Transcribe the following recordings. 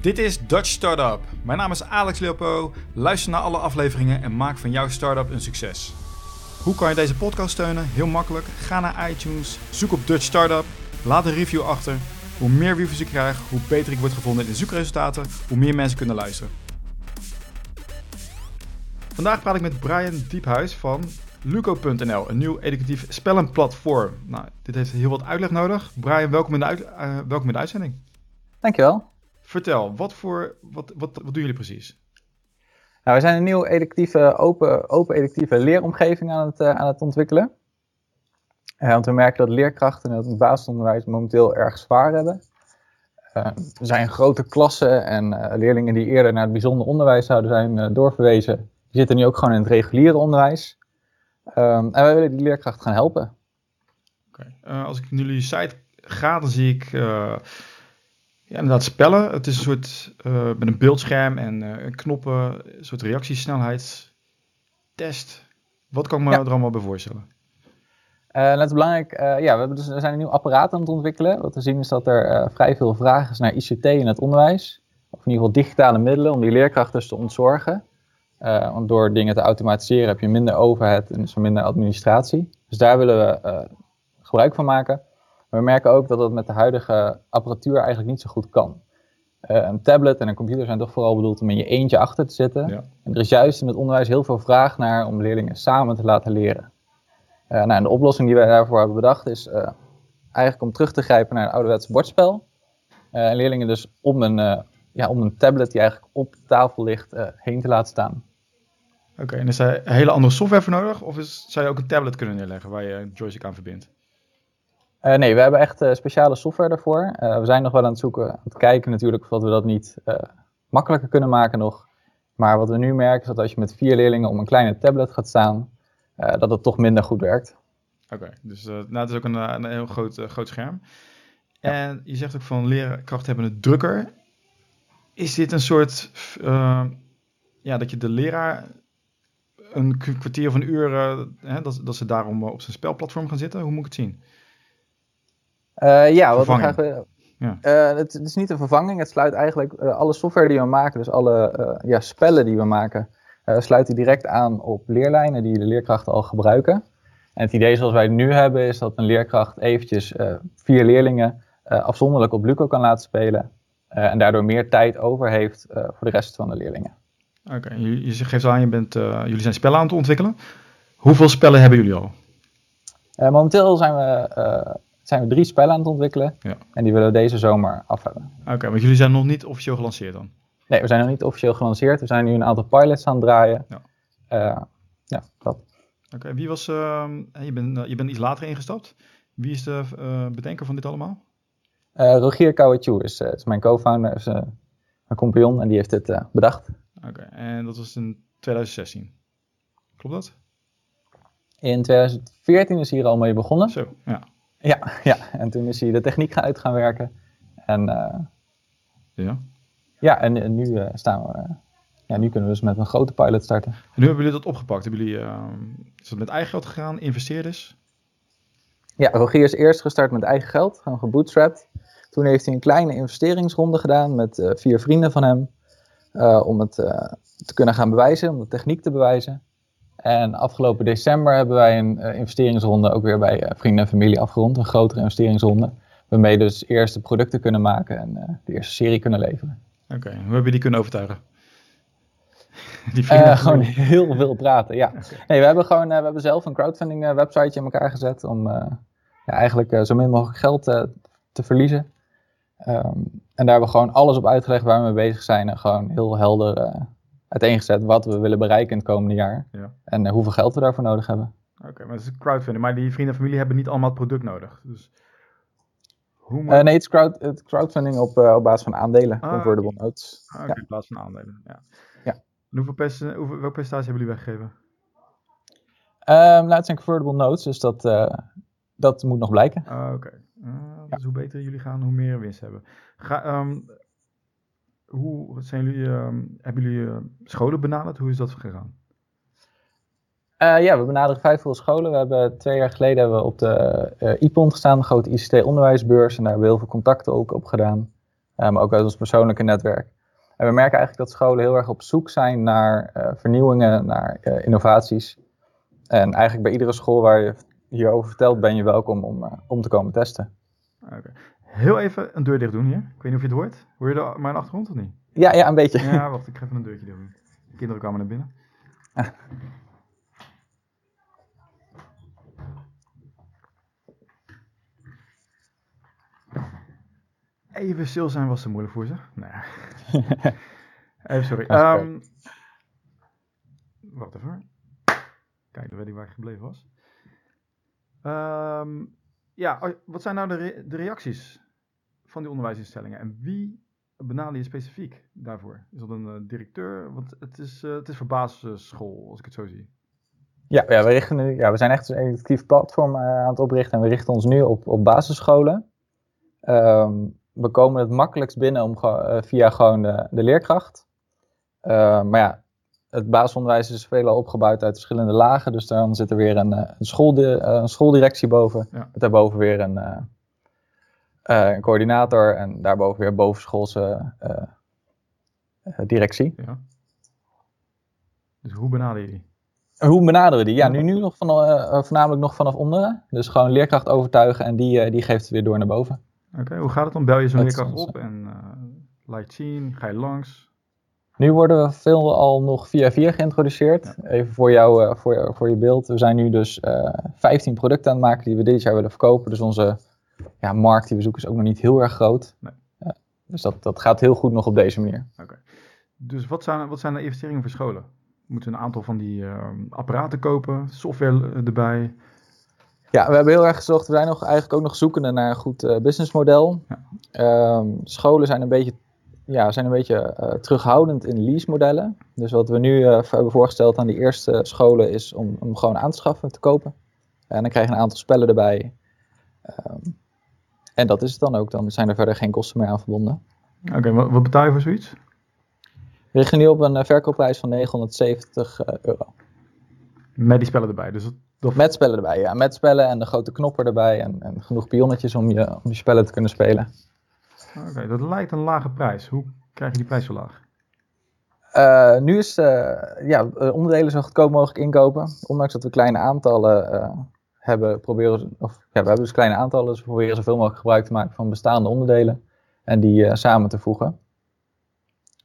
Dit is Dutch Startup. Mijn naam is Alex Leopo. Luister naar alle afleveringen en maak van jouw startup een succes. Hoe kan je deze podcast steunen? Heel makkelijk. Ga naar iTunes, zoek op Dutch Startup, laat een review achter. Hoe meer reviews ik krijg, hoe beter ik word gevonden in de zoekresultaten, hoe meer mensen kunnen luisteren. Vandaag praat ik met Brian Diephuis van Luco.nl, een nieuw educatief spellenplatform. Nou, dit heeft heel wat uitleg nodig. Brian, welkom in de, uh, welkom in de uitzending. Dankjewel. Vertel, wat, voor, wat, wat, wat doen jullie precies? Nou, we zijn een nieuwe educatieve, open, open educatieve leeromgeving aan het, uh, aan het ontwikkelen. Uh, want we merken dat leerkrachten in het basisonderwijs momenteel erg zwaar hebben. Uh, er zijn grote klassen en leerlingen die eerder naar het bijzonder onderwijs zouden zijn doorverwezen. Die zitten nu ook gewoon in het reguliere onderwijs. Um, en wij willen die leerkrachten gaan helpen. Okay. als ik naar jullie site ga, dan zie ik ja, inderdaad, spellen. Het is een soort uh, met een beeldscherm en uh, knoppen, een soort reactiesnelheidstest. Wat kan ik me ja. er allemaal bij voorstellen? Uh, net belangrijk, ja, we, hebben dus, we zijn een nieuw apparaat aan het ontwikkelen. Wat we zien is dat er vrij veel vraag is naar ICT in het onderwijs. Of in ieder geval digitale middelen om die leerkrachten dus te ontzorgen. want door dingen te automatiseren heb je minder overhead en dus minder administratie. Dus daar willen we gebruik van maken. Maar we merken ook dat het met de huidige apparatuur eigenlijk niet zo goed kan. Uh, een tablet en een computer zijn toch vooral bedoeld om in je eentje achter te zitten. Ja. En er is juist in het onderwijs heel veel vraag naar om leerlingen samen te laten leren. Uh, nou, en de oplossing die wij daarvoor hebben bedacht is uh, eigenlijk om terug te grijpen naar een ouderwetse bordspel. en leerlingen dus om een, ja, om een tablet die eigenlijk op de tafel ligt heen te laten staan. Oké, en is er een hele andere software voor nodig? Of is, zou je ook een tablet kunnen neerleggen waar je een joystick aan verbindt? Uh, nee, we hebben echt uh, speciale software daarvoor. Uh, we zijn nog wel aan het zoeken, aan het kijken natuurlijk of we dat niet makkelijker kunnen maken nog. Maar wat we nu merken is dat als je met vier leerlingen om een kleine tablet gaat staan, dat het toch minder goed werkt. Oké, okay, dus nou, het is ook een, een heel groot, groot scherm. Ja. En je zegt ook van leerkrachten hebben het drukker. Is dit een soort, ja, dat je de leraar een kwartier of een uur, hè, dat, dat ze daarom op zijn spelplatform gaan zitten? Hoe moet ik het zien? Uh, ja, wat we graag ja. Uh, het, het, is niet een vervanging, het sluit eigenlijk uh, alle software die we maken, dus alle ja, spellen die we maken, sluiten direct aan op leerlijnen die de leerkrachten al gebruiken. En het idee zoals wij het nu hebben is dat een leerkracht eventjes vier leerlingen afzonderlijk op Luco kan laten spelen en daardoor meer tijd over heeft voor de rest van de leerlingen. Oké, okay. je, je geeft aan, je bent, jullie zijn spellen aan het ontwikkelen. Hoeveel spellen hebben jullie al? momenteel zijn we zijn we drie spellen aan het ontwikkelen. Ja. En die willen we deze zomer af hebben. Oké, okay, maar jullie zijn nog niet officieel gelanceerd dan? Nee, we zijn nog niet officieel gelanceerd. We zijn nu een aantal pilots aan het draaien. Ja, uh, ja dat. Oké, okay, wie was, uh, je, bent, uh, je bent iets later ingestapt. Wie is de eh, bedenker van dit allemaal? Rogier Kouatjou is, is mijn co-founder, is mijn compagnon en die heeft dit bedacht. Oké, en dat was in 2016. Klopt dat? In 2014 is hier al mee begonnen. Zo, ja. Ja, ja, en toen is hij de techniek uit gaan werken. En, uh, ja. Ja, en, en nu uh, staan we. Uh, ja, nu kunnen we dus met een grote pilot starten. En nu hebben jullie dat opgepakt. Hebben jullie, is dat met eigen geld gegaan, investeerders? Ja, Rogier is eerst gestart met eigen geld, gewoon gebootstrapped. Toen heeft hij een kleine investeringsronde gedaan met vier vrienden van hem. om het te kunnen gaan bewijzen, om de techniek te bewijzen. En afgelopen december hebben wij een uh, investeringsronde ook weer bij uh, vrienden en familie afgerond. Een grotere investeringsronde. Waarmee we dus eerste producten kunnen maken en uh, de eerste serie kunnen leveren. Oké, hoe heb je die kunnen overtuigen? die vrienden gewoon heel veel praten, ja. Okay. Nee, we hebben gewoon we hebben zelf een crowdfunding websiteje in elkaar gezet om ja, eigenlijk zo min mogelijk geld te verliezen. Um, en daar hebben we gewoon alles op uitgelegd waar we mee bezig zijn. En gewoon heel helder uiteengezet wat we willen bereiken in het komende jaar. Ja. En uh, hoeveel geld we daarvoor nodig hebben. Oké, maar het is crowdfunding. Maar die vrienden en familie hebben niet allemaal het product nodig. Dus hoe uh, nee, het is crowd, het crowdfunding op, uh, op basis van aandelen. Ah, convertible okay. notes. Ah, okay, ja. op basis van aandelen, ja. ja. En hoeveel, pers hoeveel welke percentage hebben jullie weggegeven? Um, nou, het zijn convertible notes, dus dat, dat moet nog blijken. Ah, Oké. Okay. dus hoe beter jullie gaan, hoe meer winst hebben. Ga, um, hoe zijn jullie, uh, hebben jullie uh, scholen benaderd? Hoe is dat gegaan? Uh, ja, we benaderen vijf veel scholen. We hebben twee jaar geleden hebben we op de uh, IPON gestaan, de grote ICT-onderwijsbeurs. En daar hebben we heel veel contacten ook op gedaan. maar ook uit ons persoonlijke netwerk. En we merken eigenlijk dat scholen heel erg op zoek zijn naar vernieuwingen, naar innovaties. En eigenlijk bij iedere school waar je hierover vertelt, ben je welkom om, om te komen testen. Okay. Heel even een deur dicht doen hier. Ik weet niet of je het hoort. Hoor je de, mijn achtergrond of niet? Ja, ja, een beetje. Ja, wacht, ik ga even een deurtje doen. De kinderen kwamen naar binnen. Ah. Even stil zijn was te moeilijk voor ze. Nee. even sorry. Um, wacht even. Kijk, dan weet ik waar ik gebleven was. Um, ja, wat zijn nou de, reacties van die onderwijsinstellingen? En wie benaderen je specifiek daarvoor? Is dat een uh, directeur? Want het is, uh, het is voor basisschool, als ik het zo zie. Ja, ja, we, richten nu, ja we zijn echt een educatief platform uh, aan het oprichten en we richten ons nu op, op basisscholen. Um, we komen het makkelijkst binnen om, via gewoon de, de leerkracht. maar ja, het basisonderwijs is veelal opgebouwd uit verschillende lagen. Dus dan zit er weer een, een, een schooldirectie boven. Ja. Met daarboven weer een, uh, een coördinator en daarboven weer bovenschoolse uh, directie. Ja. Dus hoe benaderen jullie? Hoe benaderen we die? Ja, nu, nu nog van, voornamelijk nog vanaf onderen. Dus gewoon leerkracht overtuigen en die, die geeft het weer door naar boven. Oké, hoe gaat het dan? Bel je zo'n leerkracht op en laat zien? Ga je langs? Nu worden we veel al nog via via geïntroduceerd. Even voor, jou, voor, voor je beeld. We zijn nu dus 15 producten aan het maken die we dit jaar willen verkopen. Dus onze ja, markt die we zoeken is ook nog niet heel erg groot. Nee. dus dat, dat gaat heel goed nog op deze manier. Oké. Dus wat zijn, wat zijn de investeringen voor scholen? Moeten we een aantal van die uh, apparaten kopen, software erbij? Ja, we hebben heel erg gezocht. We zijn nog, eigenlijk ook nog zoekende naar een goed uh, businessmodel. Ja. Ehm, scholen zijn een beetje, ja, zijn een beetje uh, terughoudend in lease-modellen. Dus wat we nu hebben voorgesteld aan die eerste scholen is om, om gewoon aan te schaffen, te kopen. En dan krijg je een aantal spellen erbij. Um, en dat is het dan ook. Dan zijn er verder geen kosten meer aan verbonden. Oké, wat, wat, betaal je voor zoiets? We liggen nu op een uh, verkoopprijs van 970 uh, euro. Met die spellen erbij? Dus dat... Met spellen erbij, ja. Met spellen en de grote knoppen erbij. En, en genoeg pionnetjes om je, om je spellen te kunnen spelen. Oké, dat lijkt een lage prijs. Hoe krijg je die prijs zo laag? Uh, nu is uh, ja, onderdelen zo goedkoop mogelijk inkopen. Ondanks dat we kleine aantallen hebben, proberen, of, ja, we hebben dus kleine aantallen, dus we proberen zoveel mogelijk gebruik te maken van bestaande onderdelen en die samen te voegen.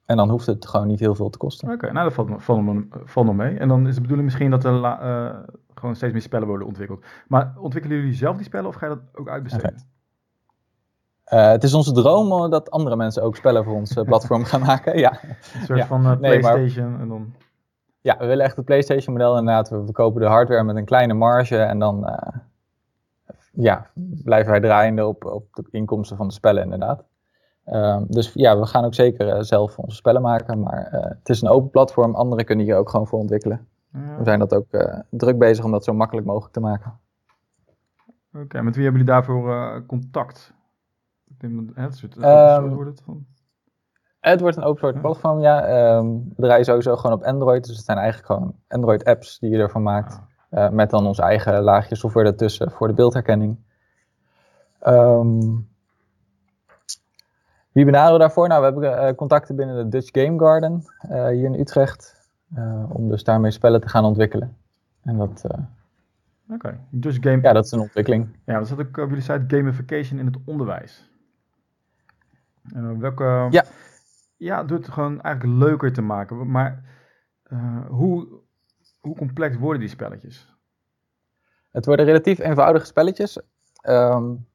En dan hoeft het gewoon niet heel veel te kosten. Oké, nou dat valt, valt, valt nog mee. En dan is de bedoeling misschien dat er gewoon steeds meer spellen worden ontwikkeld. Maar ontwikkelen jullie zelf die spellen of ga je dat ook uitbesteden? Uh, het is onze droom dat andere mensen ook spellen voor ons platform gaan maken. Ja. Een soort van PlayStation maar... en dan... Ja, we willen echt het PlayStation model inderdaad. We verkopen de hardware met een kleine marge en dan uh, ja, blijven wij draaiende op, op de inkomsten van de spellen inderdaad. Uh, dus ja, we gaan ook zeker zelf onze spellen maken, maar het is een open platform. Anderen kunnen hier ook gewoon voor ontwikkelen. Ja. We zijn dat ook druk bezig om dat zo makkelijk mogelijk te maken. Oké, met wie hebben jullie daarvoor contact? Het soort, um, wordt het van? Het wordt een open source platform, ja. Um, we draaien sowieso gewoon op Android. Dus het zijn eigenlijk gewoon Android apps die je ervan maakt. Uh, met dan ons eigen laagje software ertussen voor de beeldherkenning. Um, wie benaderen we daarvoor? Nou, we hebben uh, contacten binnen de Dutch Game Garden uh, hier in Utrecht. om dus daarmee spellen te gaan ontwikkelen. En dat... Oké, okay. Dutch Game... Ja, dat is een ontwikkeling. Ja, dat zat ook op jullie site gamification in het onderwijs. Welke... Ja ja, door het gewoon eigenlijk leuker te maken. Maar uh, hoe, hoe complex worden die spelletjes? Het worden relatief eenvoudige spelletjes. Um,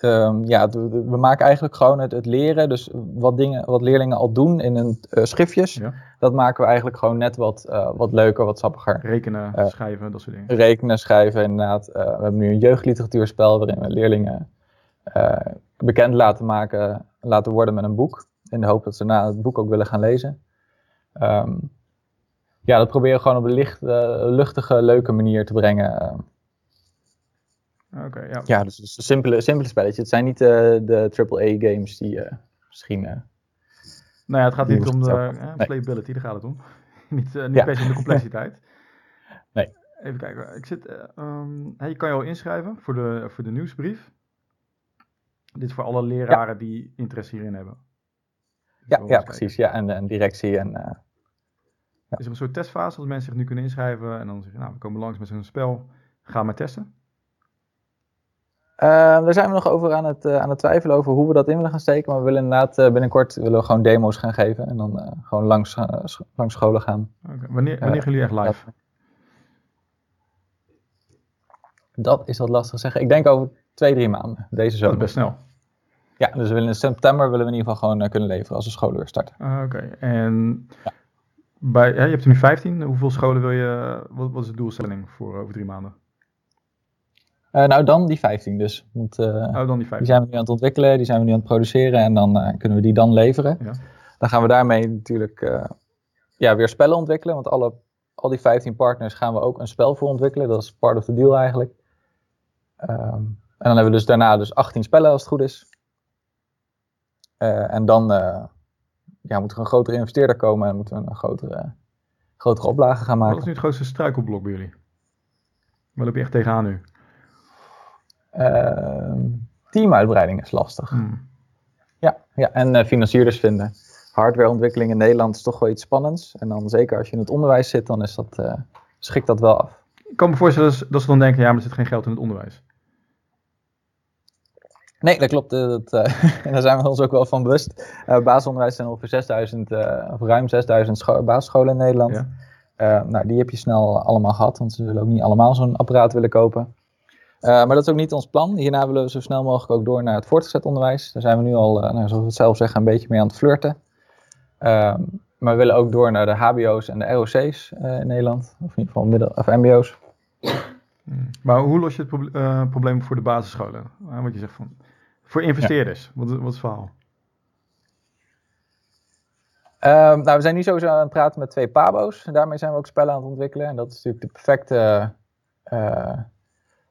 um, ja, we maken eigenlijk gewoon het, het, leren. Dus wat, dingen, wat leerlingen al doen in een uh, schriftjes, ja. dat maken we eigenlijk gewoon net wat, uh, wat leuker, wat sappiger. Rekenen, schrijven, dat soort dingen. Rekenen, schrijven, inderdaad. we hebben nu een jeugdliteratuurspel waarin we leerlingen bekend laten maken, laten worden met een boek. In de hoop dat ze na het boek ook willen gaan lezen. Um, ja, dat proberen we gewoon op een licht, uh, luchtige, leuke manier te brengen. Oké, ja. Ja, dus, dus simpele, simpele spelletjes. Het zijn niet uh, de AAA-games die uh, misschien... nou ja, het gaat niet om de nee. playability, daar gaat het om. niet niet ja. per se om de complexiteit. nee. Even kijken, ik zit, um, je kan je al inschrijven voor de, voor de nieuwsbrief. Dit voor alle leraren die interesse hierin hebben. Ja, ja precies. Ja, en, en directie en... Uh, ja. Is er een soort testfase als mensen zich nu kunnen inschrijven en dan zeggen, nou, we komen langs met zo'n spel, gaan we testen? Uh, daar zijn we nog over aan het, uh, aan het twijfelen over hoe we dat in willen gaan steken. Maar we willen inderdaad binnenkort willen we gewoon demo's gaan geven. En dan gewoon langs, langs scholen gaan. Okay. Wanneer, wanneer gaan jullie echt live? Dat is wat lastig te zeggen. Ik denk over twee, drie maanden. Deze zomer. Dat is best snel. Ja, dus we willen in september willen we in ieder geval gewoon kunnen leveren als de scholen weer starten. Ah, oké, en ja. bij, ja, je hebt er nu 15. Hoeveel scholen wil je, wat, wat is de doelstelling voor over drie maanden? Uh, nou, dan die 15 dus. Want, uh, oh, dan die 15. Die zijn we nu aan het ontwikkelen, die zijn we nu aan het produceren en dan uh, kunnen we die dan leveren. Ja. Dan gaan we daarmee natuurlijk ja, weer spellen ontwikkelen, want alle, al die 15 partners gaan we ook een spel voor ontwikkelen. Dat is part of the deal eigenlijk. Um, en dan hebben we dus daarna dus 18 spellen als het goed is. En dan ja, moet er een grotere investeerder komen en moeten we een grotere, grotere oplage gaan maken. Wat is nu het grootste struikelblok bij jullie? Waar loop je echt tegenaan nu? Uh, teamuitbreiding is lastig. Hmm. Ja, ja, en uh, financierders vinden. Hardwareontwikkeling in Nederland is toch wel iets spannends. En dan zeker als je in het onderwijs zit, dan is dat, schikt dat wel af. Ik kan me voorstellen dat ze dan denken, ja, maar er zit geen geld in het onderwijs. Nee, dat klopt. Dat, en daar zijn we ons ook wel van bewust. basisonderwijs zijn ongeveer 6000, of ruim 6000 basisscholen in Nederland. Ja. nou, die heb je snel allemaal gehad, want ze zullen ook niet allemaal zo'n apparaat willen kopen. Uh, maar dat is ook niet ons plan. Hierna willen we zo snel mogelijk ook door naar het voortgezet onderwijs. Daar zijn we nu al, uh, nou, zoals we het zelf zeggen, een beetje mee aan het flirten. Uh, maar we willen ook door naar de HBO's en de ROC's eh, in Nederland. Of in ieder geval middel, of MBO's. Hmm. Maar hoe los je het proble probleem voor de basisscholen? wat je zegt van, voor investeerders, ja. wat, wat is het verhaal? Ehm, nou, we zijn nu sowieso aan het praten met twee PABO's. En daarmee zijn we ook spellen aan het ontwikkelen. En dat is natuurlijk de perfecte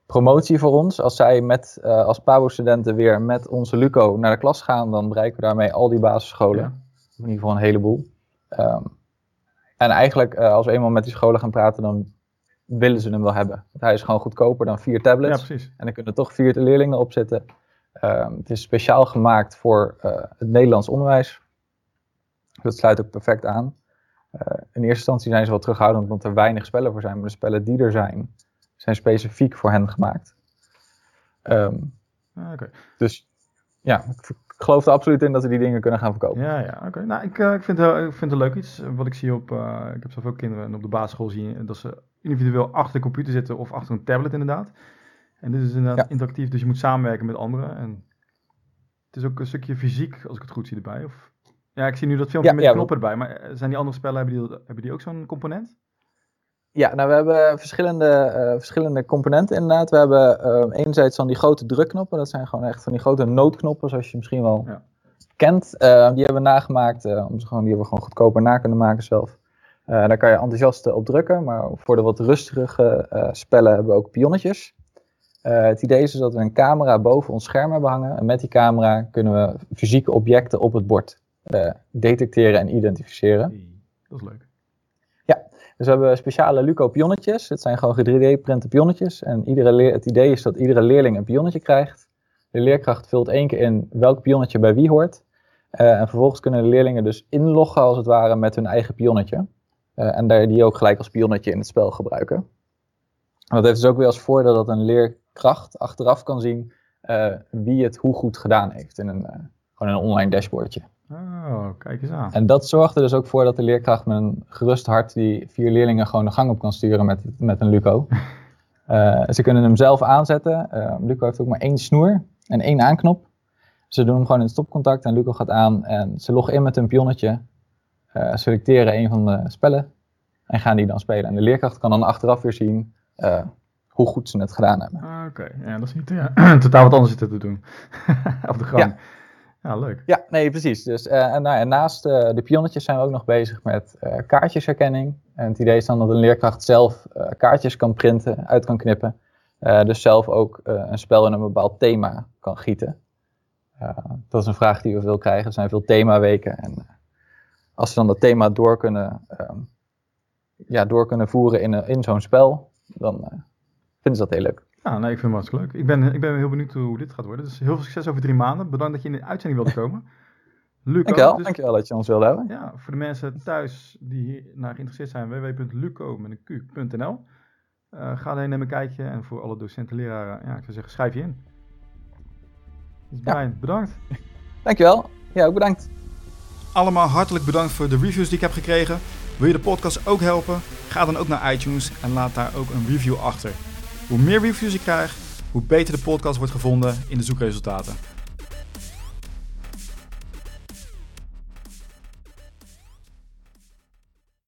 promotie voor ons. Als zij met, uh, als PABO-studenten weer met onze Luco naar de klas gaan, dan bereiken we daarmee al die basisscholen. Ja. In ieder geval een heleboel. Um, en eigenlijk, uh, als we eenmaal met die scholen gaan praten, dan willen ze hem wel hebben. Want hij is gewoon goedkoper dan vier tablets. Ja, precies. En dan kunnen er toch vier leerlingen op zitten. Um, het is speciaal gemaakt voor uh, het Nederlands onderwijs. Dat sluit ook perfect aan. in eerste instantie zijn ze wel terughoudend omdat er weinig spellen voor zijn. Maar de spellen die er zijn, zijn specifiek voor hen gemaakt. Um, Dus ja, ik geloof er absoluut in dat we die dingen kunnen gaan verkopen. Ja, ja, oké. Nou, ik, uh, ik, vind het, ik vind het leuk iets. Wat ik zie op, uh, ik heb zoveel kinderen en op de basisschool zie je dat ze individueel achter de computer zitten of achter een tablet inderdaad. En dit is inderdaad ja. interactief, dus je moet samenwerken met anderen. En het is ook een stukje fysiek, als ik het goed zie erbij. Of, ja, ik zie nu dat filmpje ja, met knoppen erbij, maar eh, zijn die andere spellen, hebben die, hebben die ook zo'n component? Ja, nou we hebben verschillende, uh, verschillende componenten inderdaad. We hebben uh, enerzijds van die grote drukknoppen. Dat zijn gewoon echt van die grote noodknoppen, zoals je misschien wel ja. kent. Uh, die hebben we nagemaakt. om ze gewoon, die hebben we gewoon goedkoper na kunnen maken zelf. daar kan je enthousiast op drukken. Maar voor de wat rustige spellen hebben we ook pionnetjes. Het idee is dus dat we een camera boven ons scherm hebben hangen. En met die camera kunnen we fysieke objecten op het bord detecteren en identificeren. Dat is leuk. Dus we hebben speciale Luco-pionnetjes. Het zijn gewoon 3D-printe pionnetjes. En iedere het idee is dat iedere leerling een pionnetje krijgt. De leerkracht vult één keer in welk pionnetje bij wie hoort. Uh, en vervolgens kunnen de leerlingen dus inloggen als het ware met hun eigen pionnetje. En daar die ook gelijk als pionnetje in het spel gebruiken. Dat heeft dus ook weer als voordeel dat een leerkracht achteraf kan zien uh, wie het hoe goed gedaan heeft in een, gewoon een online dashboardje. Oh, kijk eens aan. En dat zorgt er dus ook voor dat de leerkracht met een gerust hart die vier leerlingen gewoon de gang op kan sturen met, met een Luco. uh, ze kunnen hem zelf aanzetten. Luco heeft ook maar één snoer en één aanknop. Ze doen hem gewoon in stopcontact en Luco gaat aan en ze loggen in met een pionnetje, selecteren een van de spellen en gaan die dan spelen. En de leerkracht kan dan achteraf weer zien hoe goed ze het gedaan hebben. Ah, Oké, ja, dat is niet ja, totaal wat anders zitten te doen. op de gang. Ja. Ja, leuk. Ja, nee, precies. Dus, uh, en, nou, en naast uh, de pionnetjes zijn we ook nog bezig met kaartjesherkenning. En het idee is dan dat een leerkracht zelf kaartjes kan printen, uit kan knippen. dus zelf ook een spel in een bepaald thema kan gieten. dat is een vraag die we veel krijgen. Er zijn veel themaweken. En als ze dan dat thema door kunnen, ja, door kunnen voeren in, in zo'n spel, dan vinden ze dat heel leuk. Ja, nee, ik vind het hartstikke leuk. Ik ben, ik ben heel benieuwd hoe dit gaat worden. Dus heel veel succes over drie maanden. Bedankt dat je in de uitzending wilde komen. Luco, Dankjewel, dus- dankjewel dat je ons wilde hebben. Ja, voor de mensen thuis die hier naar geïnteresseerd zijn, www.luco met een q.nl. Eh, ga alleen neem een kijkje en voor alle docenten en leraren, ja, ik zou zeggen, schrijf je in. Dus Ja. Brian, bedankt. Dankjewel. Ja, ook bedankt. Allemaal hartelijk bedankt voor de reviews die ik heb gekregen. Wil je de podcast ook helpen? Ga dan ook naar iTunes en laat daar ook een review achter. Hoe meer reviews ik krijg, hoe beter de podcast wordt gevonden in de zoekresultaten.